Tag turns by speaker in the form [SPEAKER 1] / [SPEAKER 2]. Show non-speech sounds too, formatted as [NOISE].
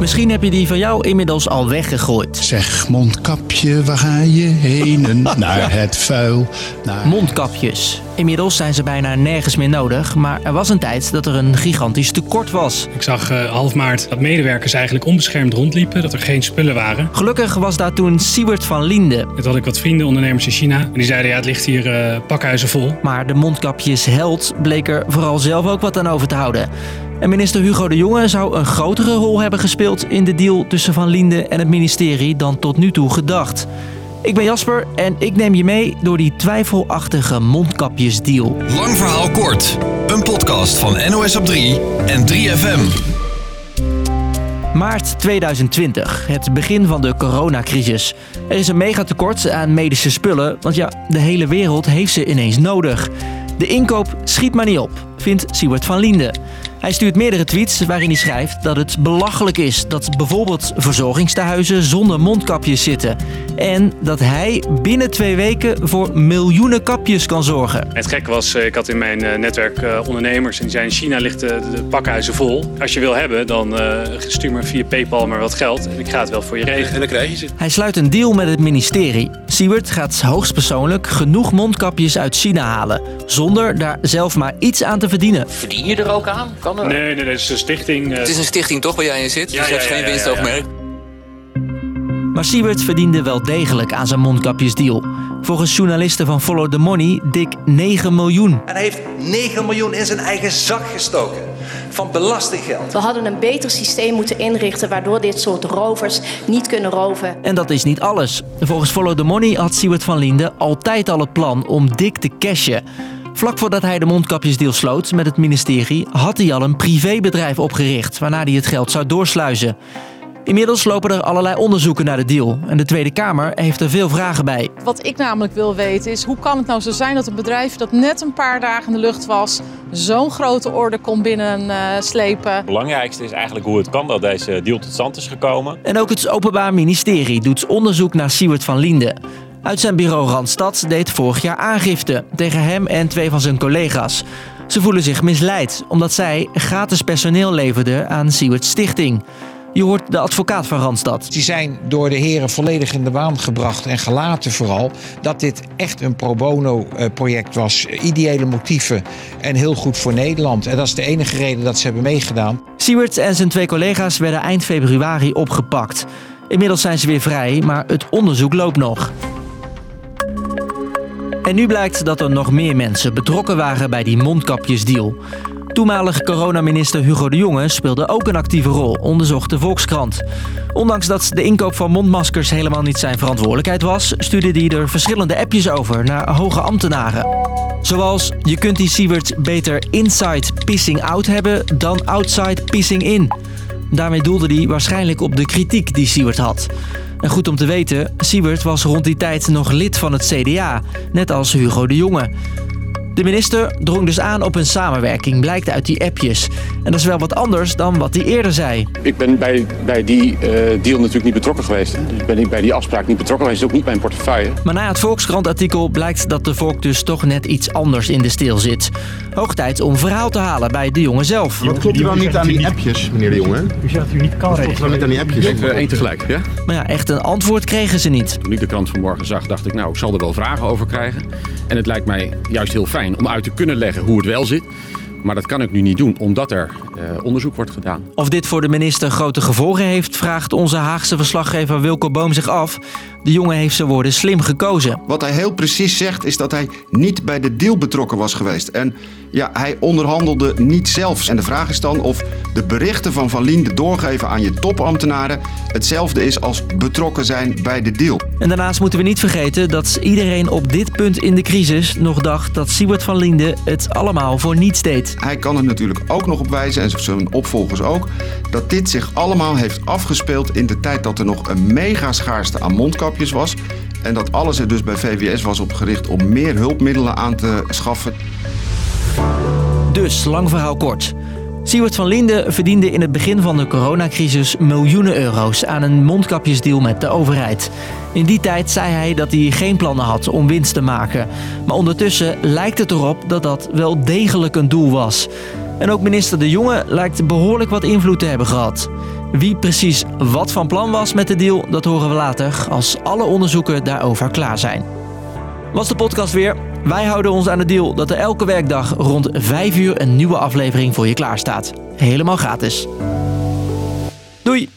[SPEAKER 1] Misschien heb je die van jou inmiddels al weggegooid.
[SPEAKER 2] Zeg mondkapje, waar ga je heen? [LAUGHS] naar het vuil. Naar...
[SPEAKER 1] Mondkapjes. Inmiddels zijn ze bijna nergens meer nodig, maar er was een tijd dat er een gigantisch tekort was.
[SPEAKER 3] Ik zag uh, half maart dat medewerkers eigenlijk onbeschermd rondliepen, dat er geen spullen waren.
[SPEAKER 1] Gelukkig was daar toen Siebert van Linde.
[SPEAKER 3] Toen had ik wat vrienden, ondernemers in China, en die zeiden ja, het ligt hier uh, pakhuizen vol.
[SPEAKER 1] Maar de mondkapjesheld bleek er vooral zelf ook wat aan over te houden. En minister Hugo de Jonge zou een grotere rol hebben gespeeld in de deal tussen Van Linde en het ministerie dan tot nu toe gedacht. Ik ben Jasper en ik neem je mee door die twijfelachtige mondkapjesdeal.
[SPEAKER 4] Lang verhaal kort. Een podcast van NOS op 3 en 3FM.
[SPEAKER 1] Maart 2020, het begin van de coronacrisis. Er is een megatekort aan medische spullen, want ja, de hele wereld heeft ze ineens nodig. De inkoop schiet maar niet op, vindt Siewert van Liende. Hij stuurt meerdere tweets waarin hij schrijft dat het belachelijk is dat bijvoorbeeld verzorgingstehuizen zonder mondkapjes zitten. En dat hij binnen twee weken voor miljoenen kapjes kan zorgen.
[SPEAKER 3] Het gek was, eh, ik had in mijn eh, netwerk eh, ondernemers en die zeiden in China ligt de, de pakhuizen vol. Als je wil hebben, dan stuur me via Paypal maar wat geld en ik ga het wel voor je regelen.
[SPEAKER 4] En dan krijg je ze.
[SPEAKER 1] Hij sluit een deal met het ministerie. Siewert gaat hoogstpersoonlijk genoeg mondkapjes uit China halen, zonder daar zelf maar iets aan te verdienen.
[SPEAKER 5] Verdien je er ook aan? Kan er?
[SPEAKER 3] Nee, nee, dat is een stichting.
[SPEAKER 5] Het is een stichting toch waar jij in zit? dus je hebt geen winstoogmerk.
[SPEAKER 1] Maar Siebert verdiende wel degelijk aan zijn mondkapjesdeal. Volgens journalisten van Follow the Money dik 9 miljoen.
[SPEAKER 6] En hij heeft 9 miljoen in zijn eigen zak gestoken. Van belastinggeld.
[SPEAKER 7] We hadden een beter systeem moeten inrichten waardoor dit soort rovers niet kunnen roven.
[SPEAKER 1] En dat is niet alles. Volgens Follow the Money had Siebert van Linden altijd al het plan om dik te cashen. Vlak voordat hij de mondkapjesdeal sloot met het ministerie, had hij al een privébedrijf opgericht waarna hij het geld zou doorsluizen. Inmiddels lopen er allerlei onderzoeken naar de deal en de Tweede Kamer heeft er veel vragen bij.
[SPEAKER 8] Wat ik namelijk wil weten is hoe kan het nou zo zijn dat een bedrijf dat net een paar dagen in de lucht was, zo'n grote orde kon binnenslepen.
[SPEAKER 9] Het belangrijkste is eigenlijk hoe het kan dat deze deal tot stand is gekomen.
[SPEAKER 1] En ook het Openbaar Ministerie doet onderzoek naar Siewert van Linden. Uit zijn bureau Randstad deed vorig jaar aangifte tegen hem en twee van zijn collega's. Ze voelen zich misleid omdat zij gratis personeel leverden aan Siewert Stichting. Je hoort de advocaat van Randstad.
[SPEAKER 10] Die zijn door de heren volledig in de waan gebracht en gelaten vooral dat dit echt een pro bono project was. Ideële motieven en heel goed voor Nederland. En dat is de enige reden dat ze hebben meegedaan.
[SPEAKER 1] Siewert en zijn twee collega's werden eind februari opgepakt. Inmiddels zijn ze weer vrij, maar het onderzoek loopt nog. En nu blijkt dat er nog meer mensen betrokken waren bij die mondkapjesdeal. Toenmalige coronaminister Hugo de Jonge speelde ook een actieve rol, onderzocht de Volkskrant. Ondanks dat de inkoop van mondmaskers helemaal niet zijn verantwoordelijkheid was, stuurde hij er verschillende appjes over naar hoge ambtenaren. Zoals, je kunt die Siewert beter inside pissing out hebben dan outside pissing in. Daarmee doelde hij waarschijnlijk op de kritiek die Siewert had. En goed om te weten, Siewert was rond die tijd nog lid van het CDA, net als Hugo de Jonge. De minister drong dus aan op een samenwerking, blijkt uit die appjes. En dat is wel wat anders dan wat hij eerder zei.
[SPEAKER 11] Ik ben bij, bij die uh, deal natuurlijk niet betrokken geweest. Dus ben ik bij die afspraak niet betrokken geweest. is ook niet mijn portefeuille.
[SPEAKER 1] Maar na het Volkskrant-artikel blijkt dat de volk dus toch net iets anders in de steel zit. Hoog tijd om verhaal te halen bij de jongen zelf.
[SPEAKER 12] Wat klopt er dan niet aan die appjes, meneer de jongen?
[SPEAKER 13] U zegt dat u niet kan
[SPEAKER 12] Wat klopt er dan niet aan die appjes?
[SPEAKER 11] Even één tegelijk, ja?
[SPEAKER 1] Maar ja, echt een antwoord kregen ze niet.
[SPEAKER 11] Toen ik de krant vanmorgen zag, dacht ik, nou, ik zal er wel vragen over krijgen. En het lijkt mij juist heel fijn om uit te kunnen leggen hoe het wel zit. Maar dat kan ik nu niet doen, omdat er uh, onderzoek wordt gedaan.
[SPEAKER 1] Of dit voor de minister grote gevolgen heeft, vraagt onze Haagse verslaggever Wilco Boom zich af. De jongen heeft zijn woorden slim gekozen.
[SPEAKER 14] Wat hij heel precies zegt, is dat hij niet bij de deal betrokken was geweest. En ja, hij onderhandelde niet zelfs. En de vraag is dan of de berichten van Van Lien doorgeven aan je topambtenaren hetzelfde is als betrokken zijn bij de deal.
[SPEAKER 1] En daarnaast moeten we niet vergeten dat iedereen op dit punt in de crisis nog dacht dat Siebert van Linde het allemaal voor niets deed.
[SPEAKER 14] Hij kan er natuurlijk ook nog op wijzen, en zijn opvolgers ook, dat dit zich allemaal heeft afgespeeld in de tijd dat er nog een mega schaarste aan mondkapjes was. En dat alles er dus bij VWS was op gericht om meer hulpmiddelen aan te schaffen.
[SPEAKER 1] Dus, lang verhaal kort. Siewert van Linden verdiende in het begin van de coronacrisis miljoenen euro's aan een mondkapjesdeal met de overheid. In die tijd zei hij dat hij geen plannen had om winst te maken. Maar ondertussen lijkt het erop dat dat wel degelijk een doel was. En ook minister De Jonge lijkt behoorlijk wat invloed te hebben gehad. Wie precies wat van plan was met de deal, dat horen we later als alle onderzoeken daarover klaar zijn. Was de podcast weer. Wij houden ons aan de deal dat er elke werkdag rond 5 uur een nieuwe aflevering voor je klaar staat. Helemaal gratis. Doei!